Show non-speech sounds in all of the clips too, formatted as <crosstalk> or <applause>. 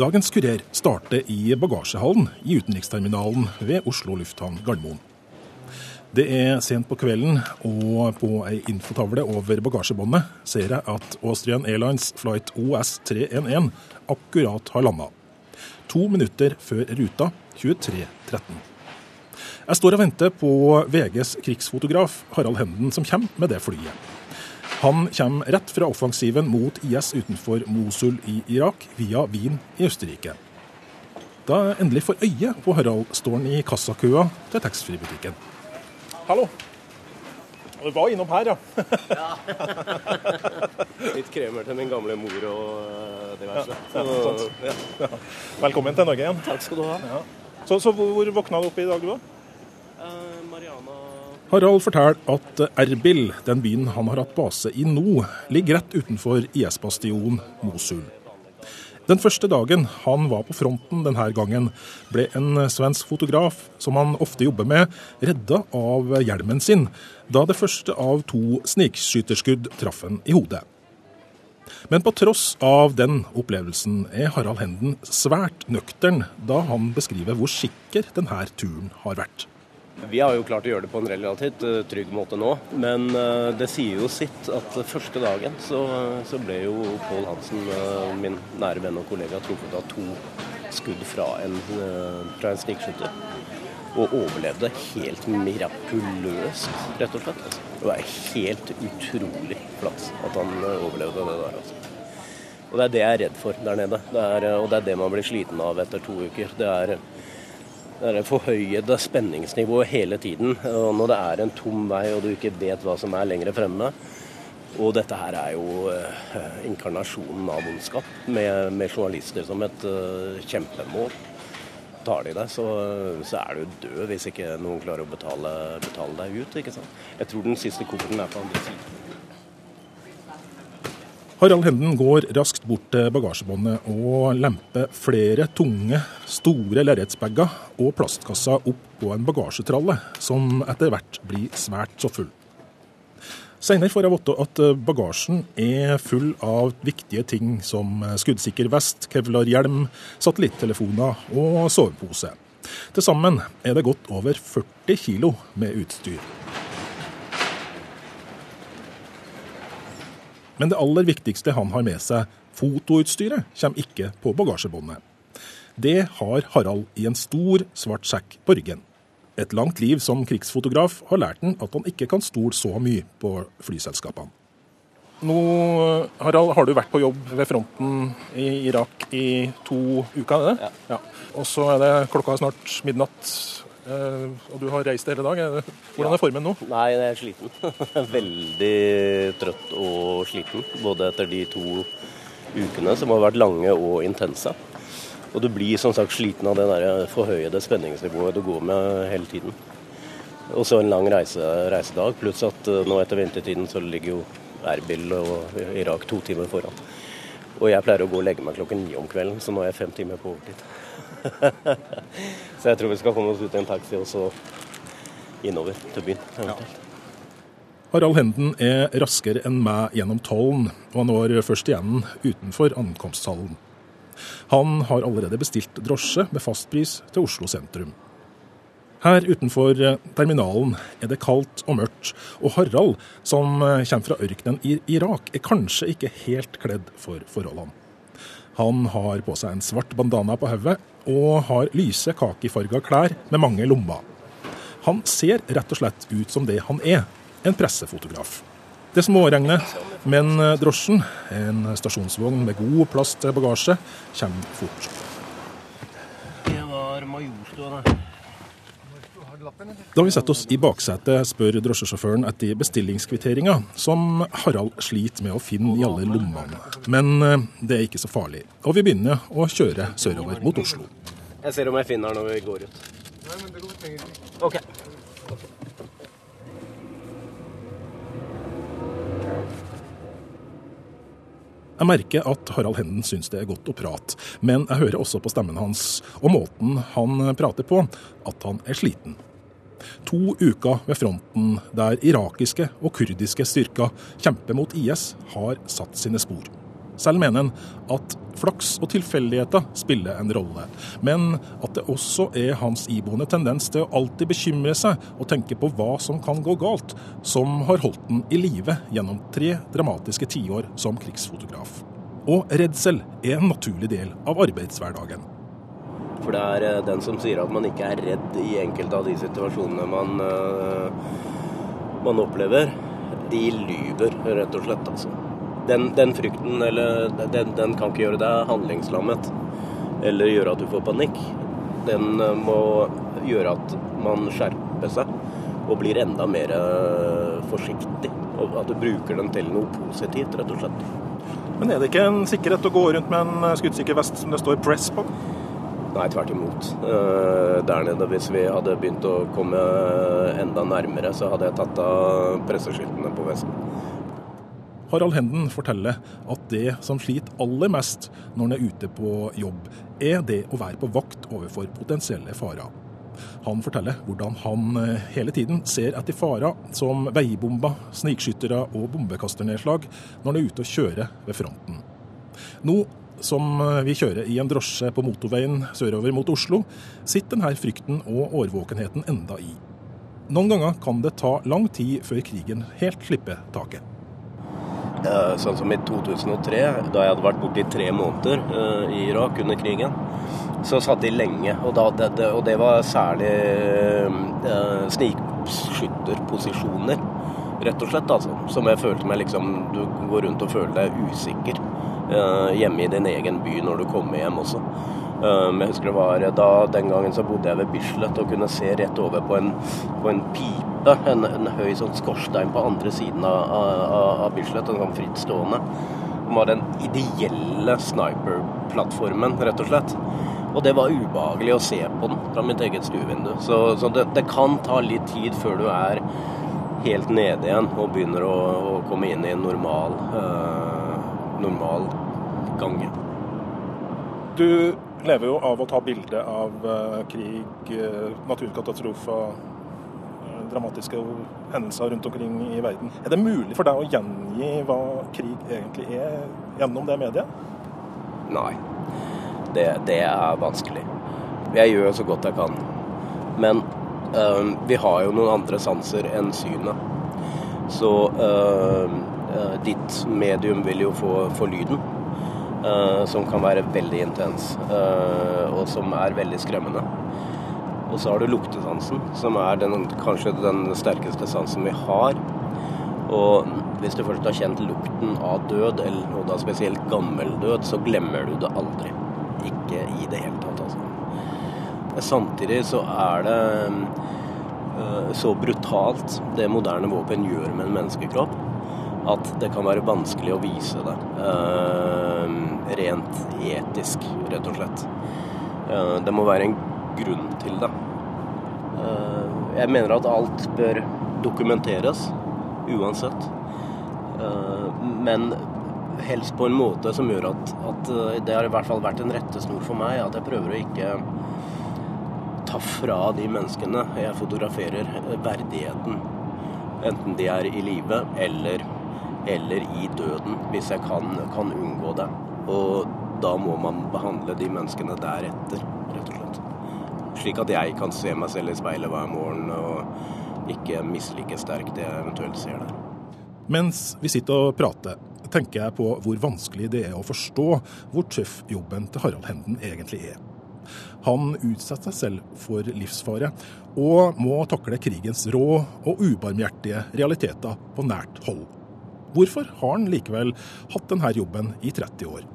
Dagens kurer starter i bagasjehallen i utenriksterminalen ved Oslo lufthavn Gardermoen. Det er sent på kvelden, og på ei infotavle over bagasjebåndet ser jeg at Austrian Airlines flight OS 311 akkurat har landa. To minutter før ruta 23.13. Jeg står og venter på VGs krigsfotograf Harald Henden, som kommer med det flyet. Han kommer rett fra offensiven mot IS utenfor Mosul i Irak, via Wien i Østerrike. Da jeg endelig får øye på Harald, står han i kassakøa til taxfree-butikken. Hallo. Du var innom her, ja. <laughs> Litt kremer til min gamle mor og eh, diverse. Ja, ja, Så, sant. ja. Velkommen til Norge igjen. Takk skal du ha. Ja. Så, så hvor våkna du opp i dag, du da? Eh, Mariana Harald forteller at Erbil, den byen han har hatt base i nå, ligger rett utenfor IS-bastionen Mosul. Den første dagen han var på fronten denne gangen, ble en svensk fotograf, som han ofte jobber med, redda av hjelmen sin da det første av to snikskyterskudd traff han i hodet. Men på tross av den opplevelsen er Harald Henden svært nøktern da han beskriver hvor sikker denne turen har vært. Vi har jo klart å gjøre det på en relativt eh, trygg måte nå, men eh, det sier jo sitt at første dagen så, så ble jo Pål Hansen, eh, min nære venn og kollega, truffet av to skudd fra en, fra en snikskytter. Og overlevde helt mirakuløst, rett og slett. Altså. Det var helt utrolig flaks at han overlevde det der. altså. Og det er det jeg er redd for der nede. Det er, og det er det man blir sliten av etter to uker. Det er det er forhøyede spenningsnivået hele tiden. Og når det er en tom vei og du ikke vet hva som er lenger fremme. Og dette her er jo eh, inkarnasjonen av ondskap, med, med journalister som et eh, kjempemål. Tar de deg, så, så er du død hvis ikke noen klarer å betale, betale deg ut. ikke sant? Jeg tror den siste kofferten er på andre siden. Harald Henden går raskt bort til bagasjebåndet og lemper flere tunge, store lerretsbager og plastkasser opp på en bagasjetralle, som etter hvert blir svært så full. Senere får jeg vite at bagasjen er full av viktige ting som skuddsikker vest, kevlarhjelm, satellittelefoner og sovepose. Til sammen er det godt over 40 kilo med utstyr. Men det aller viktigste han har med seg, fotoutstyret, kommer ikke på bagasjebåndet. Det har Harald i en stor, svart sekk på ryggen. Et langt liv som krigsfotograf har lært han at han ikke kan stole så mye på flyselskapene. Nå, Harald, har du vært på jobb ved fronten i Irak i to uker, er det? Ja. Og så er det klokka snart midnatt, og du har reist hele dag. Er Hvordan er formen nå? Nei, jeg er sliten. <laughs> Veldig trøtt og sliten. Både etter de to ukene som har vært lange og intense. Og du blir som sagt sliten av det der forhøyede spenningsnivået du går med hele tiden. Og så en lang reise, reisedag, pluss at eh, nå etter vintertiden så ligger jo Erbil og Irak to timer foran. Og jeg pleier å gå og legge meg klokken ni om kvelden, så nå er jeg fem timer på overtid. <laughs> så jeg tror vi skal komme oss ut i en taxi og så innover til byen. eventuelt. Harald Henden er raskere enn meg gjennom tollen, og han når først igjen utenfor ankomsthallen. Han har allerede bestilt drosje med fastpris til Oslo sentrum. Her utenfor eh, terminalen er det kaldt og mørkt, og Harald, som eh, kommer fra ørkenen i Irak, er kanskje ikke helt kledd for forholdene. Han har på seg en svart bandana på hodet og har lyse kakifarga klær med mange lommer. Han ser rett og slett ut som det han er, en pressefotograf. Det småregner, men eh, drosjen, en stasjonsvogn med god plass til bagasje, kommer fort. Det var Majorstua, det. Da vi setter oss i baksetet, spør drosjesjåføren etter bestillingskvitteringa, som Harald sliter med å finne i alle lommene. Men eh, det er ikke så farlig, og vi begynner å kjøre sørover mot Oslo. Jeg ser om jeg finner den når vi går ut. Nei, men det går Ok. Jeg merker at Harald Henden syns det er godt å prate, men jeg hører også på stemmen hans og måten han prater på, at han er sliten. To uker ved fronten der irakiske og kurdiske styrker kjemper mot IS, har satt sine spor. Selv mener han at flaks og tilfeldigheter spiller en rolle, men at det også er hans iboende tendens til å alltid bekymre seg og tenke på hva som kan gå galt, som har holdt den i live gjennom tre dramatiske tiår som krigsfotograf. Og redsel er en naturlig del av arbeidshverdagen. For det er eh, den som sier at man ikke er redd i enkelte av de situasjonene man, uh, man opplever, de lyver, rett og slett. altså den, den frykten eller, den, den, kan ikke gjøre deg handlingslammet eller gjøre at du får panikk. Den eh, må gjøre at man skjerper seg og blir enda mer eh, forsiktig. Og at du bruker den til noe positivt, rett og slett. Men er det ikke en sikkerhet å gå rundt med en eh, skuddsikker vest som det står 'press' på? Nei, tvert imot. Der nede, hvis vi hadde begynt å komme enda nærmere, så hadde jeg tatt av presseskiltene på vesten. Harald Henden forteller at det som sliter aller mest når han er ute på jobb, er det å være på vakt overfor potensielle farer. Han forteller hvordan han eh, hele tiden ser etter farer som veibomber, snikskyttere og bombekasternedslag når han er ute og kjører ved fronten. Nå som eh, vi kjører i en drosje på motorveien sørover mot Oslo, sitter denne frykten og årvåkenheten enda i. Noen ganger kan det ta lang tid før krigen helt slipper taket. Eh, sånn som i 2003, da jeg hadde vært borte i tre måneder uh, i Irak under krigen, så satt de lenge. Og, da, det, og det, var særlig eh, snikskytterposisjoner, rett og slett. Altså, som jeg følte meg liksom Du går rundt og føler deg usikker eh, hjemme i din egen by når du kommer hjem også. Um, jeg husker det var da, Den gangen så bodde jeg ved Bislett og kunne se rett over på en, på en pipe, en, en, høy sånn skorstein på andre siden av, av, av Bislett, en sånn frittstående. Det var den ideelle sniperplattformen, rett og slett. Og det var ubehagelig å se på den fra mitt eget stuevindu. Så, så det, det, kan ta litt tid før du er helt nede igjen og begynner å, å komme inn i en normal, uh, normal gange. Du lever jo av å ta bilde av uh, krig, uh, naturkatastrofer, dramatiske hendelser rundt omkring i verden. Er det mulig for deg å gjengi hva krig egentlig er gjennom det mediet? Nei, det, det er vanskelig. Jeg gjør så godt jeg kan. Men vi har jo noen andre sanser enn synet. Så ditt medium vil jo få, få lyden. Uh, som kan være veldig intens, uh, og som er veldig skremmende. Og så har du luktesansen, som er den, kanskje den sterkeste sansen vi har. Og hvis du først har kjent lukten av død, eller og da spesielt gammel død, så glemmer du det aldri. Ikke i det hele tatt. Samtidig så er det uh, så brutalt det moderne våpen gjør med en menneskekropp, at det kan være vanskelig å vise det. Uh, rent etisk, rett og slett. Uh, det må være en grunn til det. Jeg mener at alt bør dokumenteres, uansett. men helst på en måte som gjør at, at, det har i hvert fall vært en rettesnor for meg. At jeg prøver å ikke ta fra de menneskene jeg fotograferer, verdigheten. Enten de er i live eller eller i døden, hvis jeg kan, kan unngå det. Og da må man behandle de menneskene deretter, rett og slett. Slik at jeg kan se meg selv i speilet hver morgen og ikke mislike sterkt det jeg eventuelt ser der. Mens vi sitter og prater, tenker jeg på hvor vanskelig det er å forstå hvor tøff jobben til Harald Henden egentlig er. Han utsetter seg selv for livsfare, og må takle krigens rå og ubarmhjertige realiteter på nært hold. Hvorfor har han likevel hatt denne jobben i 30 år?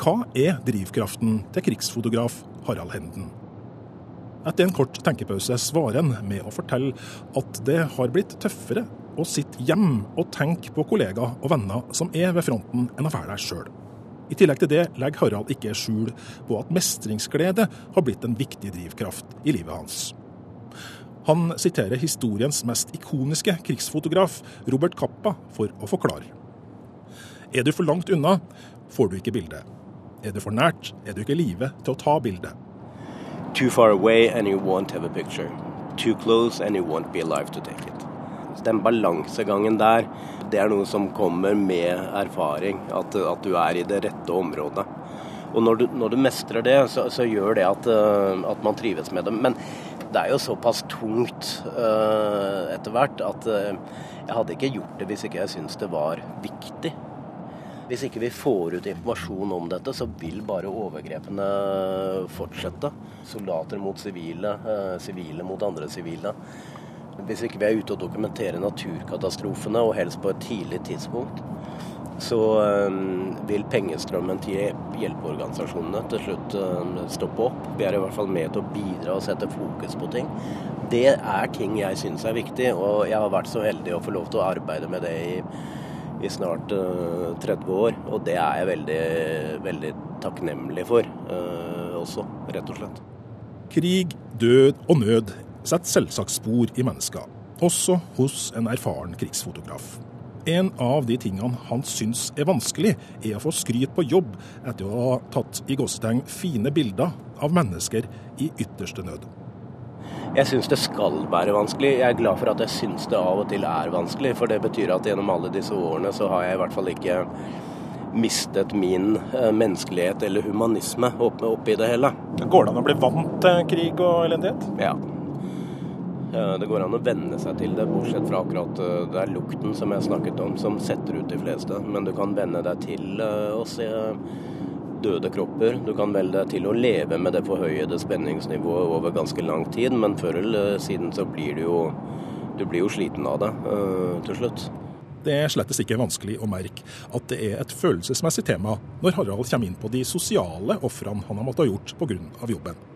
Hva er drivkraften til krigsfotograf Harald Henden? Etter en kort tenkepause svarer han med å fortelle at det har blitt tøffere å sitte hjemme og tenke på kollegaer og venner som er ved fronten, enn å være der sjøl. I tillegg til det legger Harald ikke skjul på at mestringsglede har blitt en viktig drivkraft i livet hans. Han siterer historiens mest ikoniske krigsfotograf, Robert Kappa, for å forklare. Er du for langt unna, får du ikke bilde. Er du for nært, er du ikke i live til å ta bilde. Too far away and you won't have a picture. Too close and you won't be alive to take it. den balansegangen der, det er noe som kommer med erfaring. At, at du er i det rette området. Og når du, når du mestrer det, så, så, gjør det at, uh, at, man trives med det. Men det er jo såpass tungt uh, etter hvert at uh, jeg hadde ikke gjort det hvis ikke jeg syntes det var viktig. Hvis ikke vi får ut informasjon om dette, så vil bare overgrepene fortsette. Soldater mot sivile, sivile mot andre sivile. Hvis ikke vi er ute og dokumenterer naturkatastrofene, og helst på et tidlig tidspunkt, så um, vil pengestrømmen til hjelpeorganisasjonene til slutt um, stoppe opp. Vi er i hvert fall med til å bidra og sette fokus på ting. Det er ting jeg syns er viktig, og jeg har vært så heldig å få lov til å arbeide med det i, i snart uh, 30 år. Og det er jeg veldig, veldig takknemlig for uh, også, rett og slett. Krig, død og nød setter selvsagt spor i mennesker, også hos en erfaren krigsfotograf. En av de tingene han syns er vanskelig, er å få skryt på jobb etter å ha tatt i gåsetegn fine bilder av mennesker i ytterste nød. Jeg syns det skal være vanskelig. Jeg er glad for at jeg syns det av og til er vanskelig. For det betyr at gjennom alle disse årene så har jeg i hvert fall ikke mistet min eh, menneskelighet eller humanisme oppi det hele. Går det an å bli vant til krig og elendighet? Ja, det går an å venne seg til det, bortsett fra akkurat eh, det er lukten som jeg snakket om, som setter ut de fleste. Men du kan venne deg til eh, å se døde kropper. Du kan velge deg til å leve med det forhøyede spenningsnivået over ganske lang tid, men før eller siden så blir du jo, du blir jo sliten av det til slutt. Det er slettes ikke vanskelig å merke at det er et følelsesmessig tema når Harald kommer inn på de sosiale ofrene han har måttet ha gjort pga. jobben.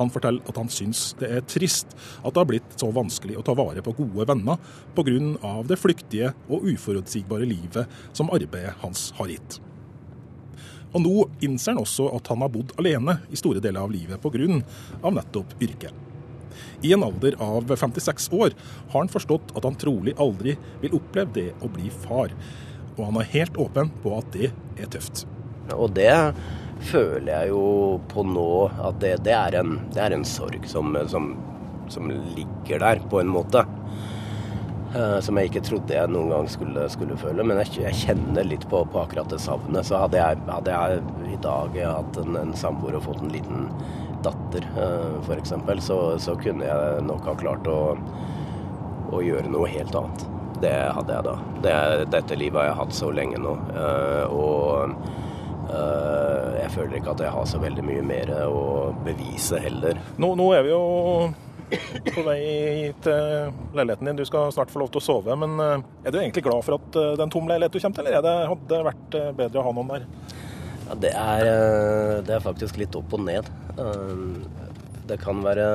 Han forteller at han syns det er trist at det har blitt så vanskelig å ta vare på gode venner pga. det flyktige og uforutsigbare livet som arbeidet hans har gitt. Og nå innser han også at han har bodd alene i store deler av livet pga. nettopp yrket. I en alder av 56 år har han forstått at han trolig aldri vil oppleve det å bli far, og han er helt åpen på at det er tøft. Og det føler jeg jo på nå at det, det, er, en, det er, en, sorg som, som, som, ligger der, på en måte. Uh, som jeg ikke trodde jeg noen gang skulle, skulle føle. Men jeg, jeg, kjenner litt på, på, akkurat det savnet. Så hadde jeg, hadde jeg i dag hatt en, en samboer og fått en liten datter, uh, f.eks., så, så kunne jeg nok ha klart å, å gjøre noe helt annet. Det hadde jeg da. Det, dette livet har jeg hatt så lenge nå. Uh, og Eh, jeg føler ikke at jeg har så veldig mye mer å bevise heller. Nå, nå er vi jo på vei til leiligheten din. Du skal snart få lov til å sove. Men eh, er du egentlig glad for at eh, det er en tom leilighet du kommer til, eller det, hadde det vært bedre å ha noen der? Ja, det, er, det er faktisk litt opp og ned. Det kan være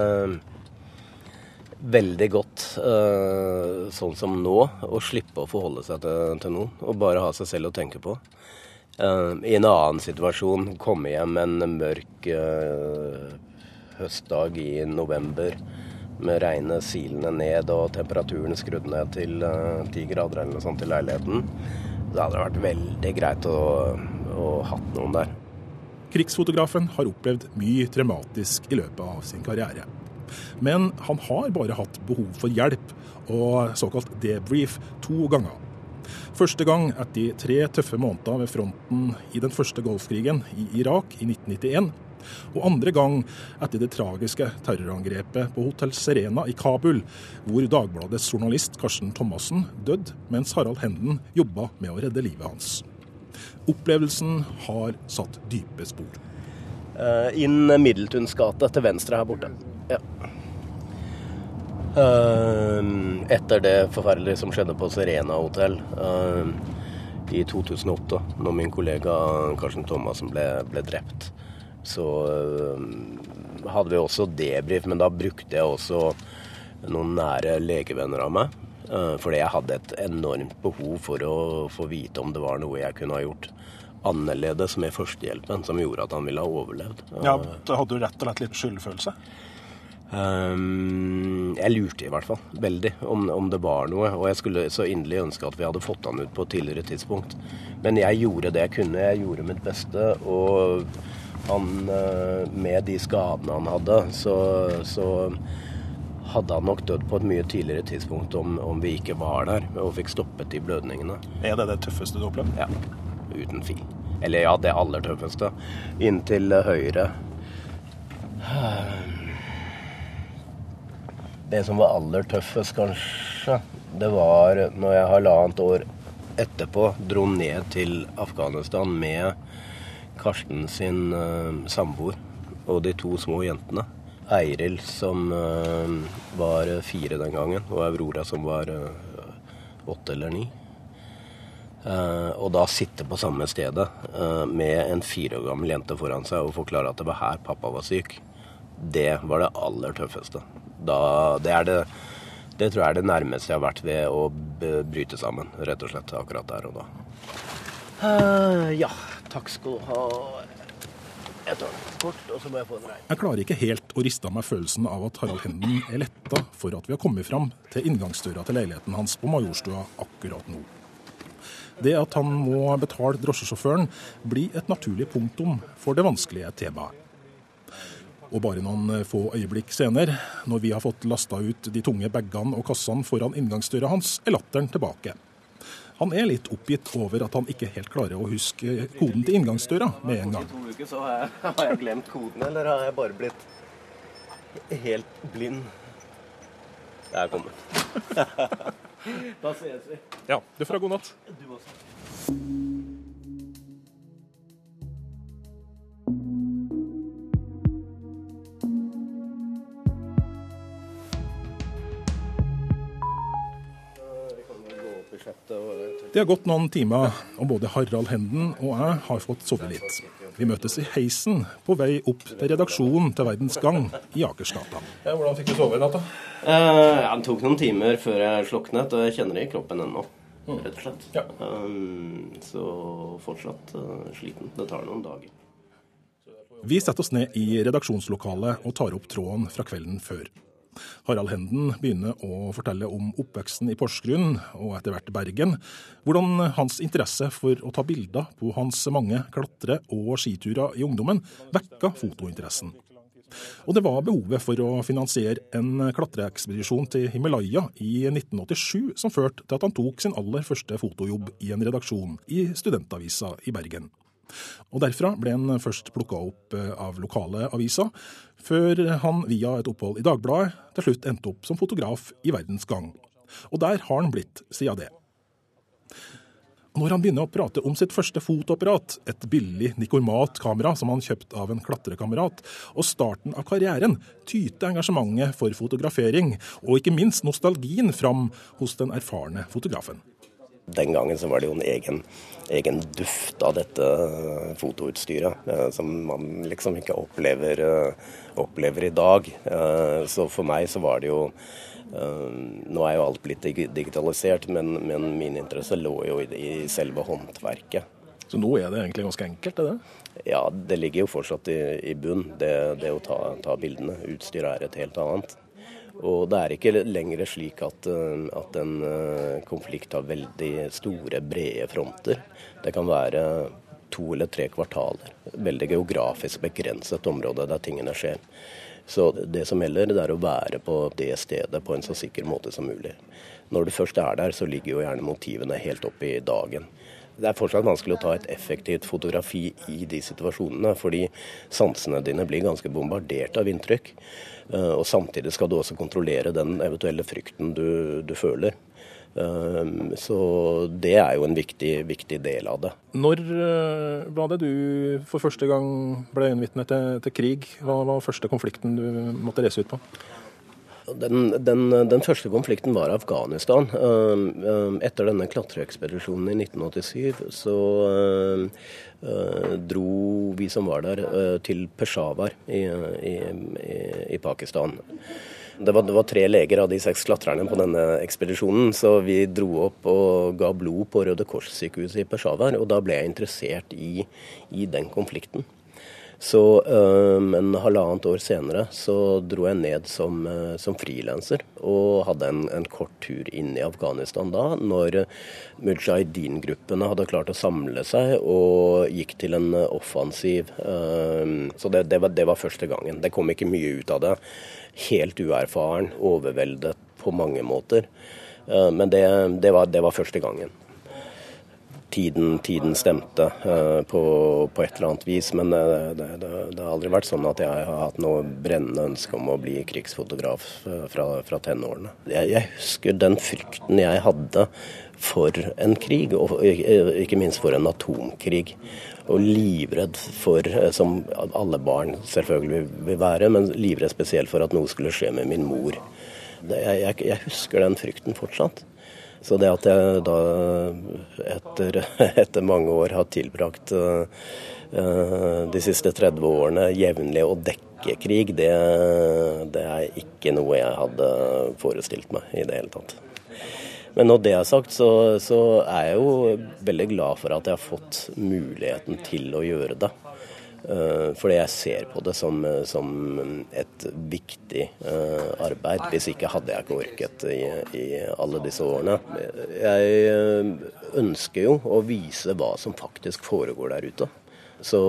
veldig godt, sånn som nå, å slippe å forholde seg til, til noen. Og bare ha seg selv å tenke på. Uh, I en annen situasjon komme hjem en mørk uh, høstdag i november med regnet silende ned og temperaturen skrudd ned til eh, ti uh, grader eller noe sånt i leiligheten. Da hadde det vært veldig greit å, å hatt noen der. Krigsfotografen har opplevd mye traumatisk i løpet av sin karriere. Men han har bare hatt behov for hjelp og såkalt debrief to ganger. Første gang etter tre tøffe måneder ved fronten i den første Golfkrigen i Irak i 1991. Og andre gang etter det tragiske terrorangrepet på Hotell Serena i Kabul, hvor Dagbladets journalist Karsten Thomassen døde mens Harald Henden jobba med å redde livet hans. Opplevelsen har satt dype spor. Uh, inn Middeltuns gate til venstre her borte. Ja. Ehm, etter det forferdelige som skjedde på Serena hotell ehm, i 2008, når min kollega Karsten Thomassen ble, ble drept, så ehm, hadde vi også debrief, men da brukte jeg også noen nære legevenner av meg. Fordi jeg hadde et enormt behov for å få vite om det var noe jeg kunne ha gjort annerledes med førstehjelpen som gjorde at han ville ha overlevd. Ja, da Hadde du rett og slett litt skyldfølelse? Um, jeg lurte i hvert fall veldig om, om, det var noe, og jeg skulle så inderlig ønske at vi hadde fått han ut på et tidligere tidspunkt. Men jeg gjorde det jeg kunne, jeg gjorde mitt beste. Og han, eh, med de skadene han hadde, så, så hadde han nok dødd på et mye tidligere tidspunkt om, om vi ikke var der og fikk stoppet de blødningene. Er det det tøffeste du har opplevd? Ja, uten fil. Eller ja, det aller tøffeste. Inntil høyre. Det som var aller tøffest, kanskje, det var når jeg halvannet år etterpå dro ned til Afghanistan med Karsten sin uh, samboer og de to små jentene. Eiril som uh, var fire den gangen, og Aurora som var uh, åtte eller ni. Og da sitte på samme stedet med en fire år gammel jente foran seg og forklare at det var her pappa var syk, det var det aller tøffeste. Da, det, er det, det tror jeg er det nærmeste jeg har vært ved å bryte sammen, rett og slett, akkurat der og da. ja, takk skal du ha. Jeg tar det kort, og så må jeg få en regn. Jeg klarer ikke helt å riste av meg følelsen av at Harald Henden er letta for at vi har kommet fram til inngangsdøra til leiligheten hans på Majorstua akkurat nå. Det at han må betale drosjesjåføren, blir et naturlig punktum for det vanskelige temaet. Og bare noen få øyeblikk senere, når vi har fått lasta ut de tunge bagene og kassene foran inngangsdøra hans, er latteren tilbake. Han er litt oppgitt over at han ikke helt klarer å huske koden til inngangsdøra med en gang. To uker så har jeg, <laughs> har jeg glemt koden, eller har jeg bare blitt helt blind? Jeg er kommet. da ses vi. Ja, du får ha god natt. Du også. Det har gått noen timer, og både Harald Henden og jeg har fått sove litt. Vi møtes i heisen på vei opp til redaksjonen til Verdens Gang i Akersgata. Ja, hvordan fikk du sove i natt, da? Eh, det tok noen timer før jeg sloknet, og jeg kjenner det i kroppen ennå. Rett og slett. Ja. Um, så fortsatt uh, sliten. Det tar noen dager. Vi setter oss ned i redaksjonslokalet og tar opp tråden fra kvelden før. Harald Henden begynner å fortelle om oppveksten i Porsgrunn og etter hvert Bergen. Hvordan hans interesse for å ta bilder på hans mange klatre- og skiturer i ungdommen vekka fotointeressen. Og det var behovet for å finansiere en klatreekspedisjon til Himalaya i 1987 som førte til at han tok sin aller første fotojobb i en redaksjon i studentavisa i Bergen. Og Derfra ble han først plukka opp av lokale aviser, før han via et opphold i Dagbladet til slutt endte opp som fotograf i Verdens Gang. Og der har han blitt siden det. Når han begynner å prate om sitt første fotoapparat, et billig Nikormat-kamera som han kjøpte av en klatrekamerat, og starten av karrieren, tyter engasjementet for fotografering, og ikke minst nostalgien, fram hos den erfarne fotografen. Den gangen så var det jo en egen, egen duft av dette fotoutstyret, eh, som man liksom ikke opplever, eh, opplever i dag. Eh, så for meg så var det jo Nå er jo alt blitt digitalisert, men, men min interesse lå jo i, i selve håndverket. Så nå er det egentlig ganske enkelt, er det? Ja, det ligger jo fortsatt i, i bunn, det, det å ta, ta bildene. Utstyret er et helt annet. Og det er ikke lenger slik at, eh, at en eh, konflikt har veldig store, brede fronter. Det kan være to eller tre kvartaler. Veldig geografisk begrenset område der tingene skjer. Så det som gjelder, det er å være på det stedet på en så sikker måte som mulig. Når du først er der, så ligger jo gjerne motivene helt opp i dagen. Det er fortsatt vanskelig å ta et effektivt fotografi i de situasjonene, fordi sansene dine blir ganske bombardert av inntrykk. Eh, og samtidig skal du også kontrollere den eventuelle frykten du, du føler. Eh, så det er jo en viktig, viktig del av det. Når eh, var det du for første gang ble øyenvitne til, til krig? Hva var første konflikten du måtte reise ut på? Den, den, den, første konflikten var Afghanistan. Um, um, etter denne klatreekspedisjonen i 1987 så uh, dro vi som var der, uh, til Peshawar i, i, i Pakistan. Det var, det var, tre leger av de seks klatrerne på denne ekspedisjonen, så vi dro opp og ga blod på Røde Kors-sykehuset i Peshawar. Og da ble jeg interessert i, i den konflikten. Så um, halvannet år senere så dro jeg ned som, uh, som frilanser og hadde en, en, kort tur inn i Afghanistan da, når mujahedin-gruppene hadde klart å samle seg og gikk til en offensiv. Um, så det, det, var, det var første gangen. Det kom ikke mye ut av det. Helt uerfaren, overveldet på mange måter. Men det, det, var, det var første gangen tiden, tiden stemte uh, på, på, et eller annet vis. Men uh, det, det, det, har aldri vært sånn at jeg har hatt noe brennende ønske om å bli krigsfotograf uh, fra, fra, tenårene. Jeg, jeg, husker den frykten jeg hadde for en krig, og ikke minst for en atomkrig. Og livredd for, som alle barn selvfølgelig vil være, men livredd spesielt for at noe skulle skje med min mor. Jeg, jeg, jeg husker den frykten fortsatt. Så det at jeg da etter, <laughs> etter mange år har tilbrakt uh, de siste 30 årene jevnlig å dekke krig, det, det, er ikke noe jeg hadde forestilt meg i det hele tatt. Men når det er sagt, så, så er jeg jo veldig glad for at jeg har fått muligheten til å gjøre det. Eh, fordi jeg ser på det som, som et viktig uh, arbeid. Hvis ikke hadde jeg ikke orket i, i, alle disse årene. Jeg eh, ønsker jo å vise hva som faktisk foregår der ute. Så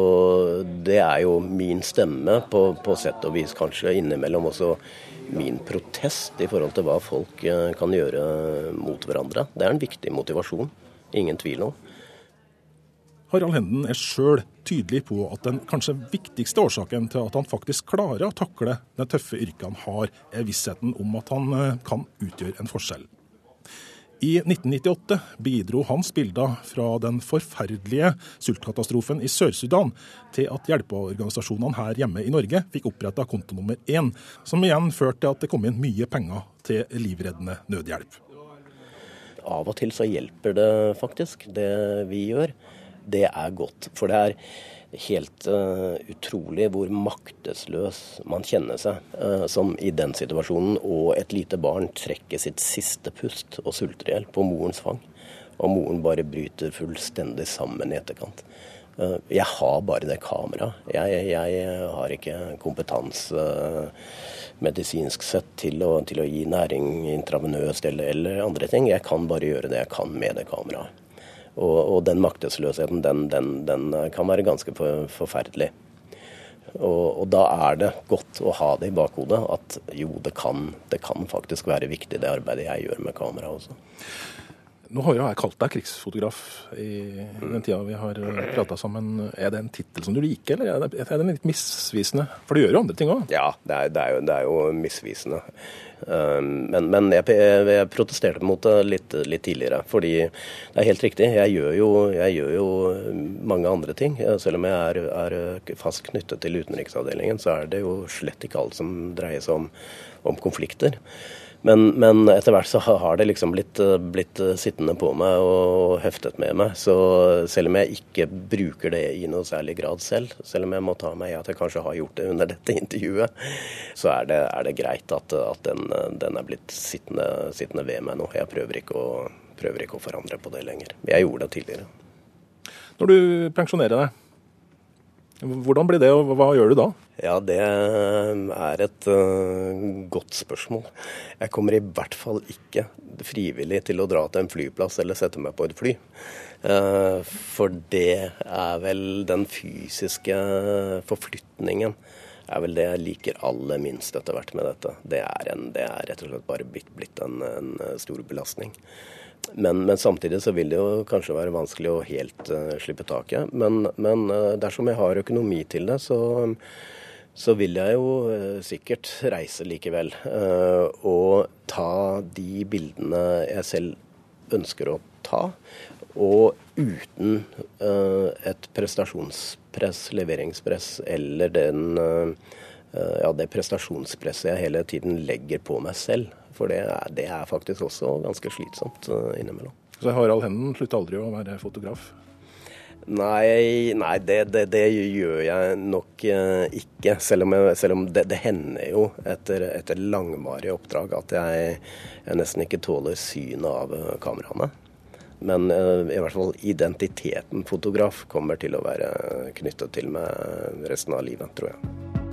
det er jo min stemme, på, på sett og vis kanskje innimellom også min protest i forhold til hva folk kan gjøre mot hverandre. Det er en viktig motivasjon. Ingen tvil om. Harald Henden er sjøl tydelig på at den kanskje viktigste årsaken til at han faktisk klarer å takle det tøffe yrket han har, er vissheten om at han eh, kan utgjøre en forskjell. I 1998 bidro hans bilder fra den forferdelige sultkatastrofen i Sør-Sudan til at hjelpeorganisasjonene her hjemme i Norge fikk oppretta konto nummer én, som igjen førte til at det kom inn mye penger til livreddende nødhjelp. Av og til så hjelper det faktisk, det vi gjør det er godt. For det er helt uh, utrolig hvor maktesløs man kjenner seg uh, som i den situasjonen, og et lite barn trekker sitt siste pust og sulter i hjel på morens fang. Og moren bare bryter fullstendig sammen i etterkant. Uh, jeg har bare det kameraet. Jeg, jeg, har ikke kompetanse medisinsk sett til å, til å gi næring intravenøst eller, eller andre ting. Jeg kan bare gjøre det jeg kan med det kameraet. Og, og den maktesløsheten, den, den, den, kan være ganske for, forferdelig. Og, og, da er det godt å ha det i bakhodet at jo, det kan, det kan faktisk være viktig det arbeidet jeg gjør med kamera også. Nå har jeg kalt deg krigsfotograf i den tida vi har prata sammen. Er det en tittel som du liker, eller er er litt misvisende? For du gjør jo andre ting òg? Ja, det er, det, er jo, det er, jo, misvisende. Um, men, men jeg, jeg, protesterte mot det litt, litt, tidligere. Fordi det er helt riktig, jeg gjør, jo, jeg gjør jo mange andre ting. Selv om jeg er, er fast knyttet til utenriksavdelingen, så er det jo slett ikke alt som dreier seg om, om konflikter. Men, men, etter hvert så har det liksom blitt, blitt, sittende på meg og heftet med meg. Så selv om jeg ikke bruker det i noe særlig grad selv, selv om jeg må ta meg i at jeg kanskje har gjort det under dette <laughs> intervjuet, så er det, er det greit at, at den, den, er blitt sittende, sittende, ved meg nå. Jeg prøver ikke, å, prøver ikke å forandre på det lenger. Jeg gjorde det tidligere. Når du pensjonerer deg, hvordan blir det, og hva gjør du da? Ja, det er et uh, godt spørsmål. Jeg kommer i hvert fall ikke frivillig til å dra til en flyplass eller sette meg på et fly. Uh, for det er vel den fysiske forflytningen er vel det jeg liker aller minst etter hvert med dette. Det er, en, det er rett og slett bare blitt, blitt en, en stor belastning. Men, men, samtidig så vil det jo kanskje være vanskelig å helt uh, slippe taket. Men, men uh, dersom jeg har økonomi til det, så, så vil jeg jo uh, sikkert reise likevel. og ta de bildene jeg selv ønsker å ta. Og uten et prestasjonspress, leveringspress, eller den, ja, det prestasjonspresset jeg hele tiden legger på meg selv. For det er, det er faktisk også ganske slitsomt uh, innimellom. Så Harald Henden slutter aldri å være fotograf? Nei, nei det, det, det, gjør jeg nok uh, ikke. Selv om, jeg, selv om det, det, hender jo etter, etter langvarige oppdrag at jeg, jeg, nesten ikke tåler synet av uh, kameraene. Men i hvert fall identiteten fotograf kommer til å være knyttet til meg resten av livet, tror jeg.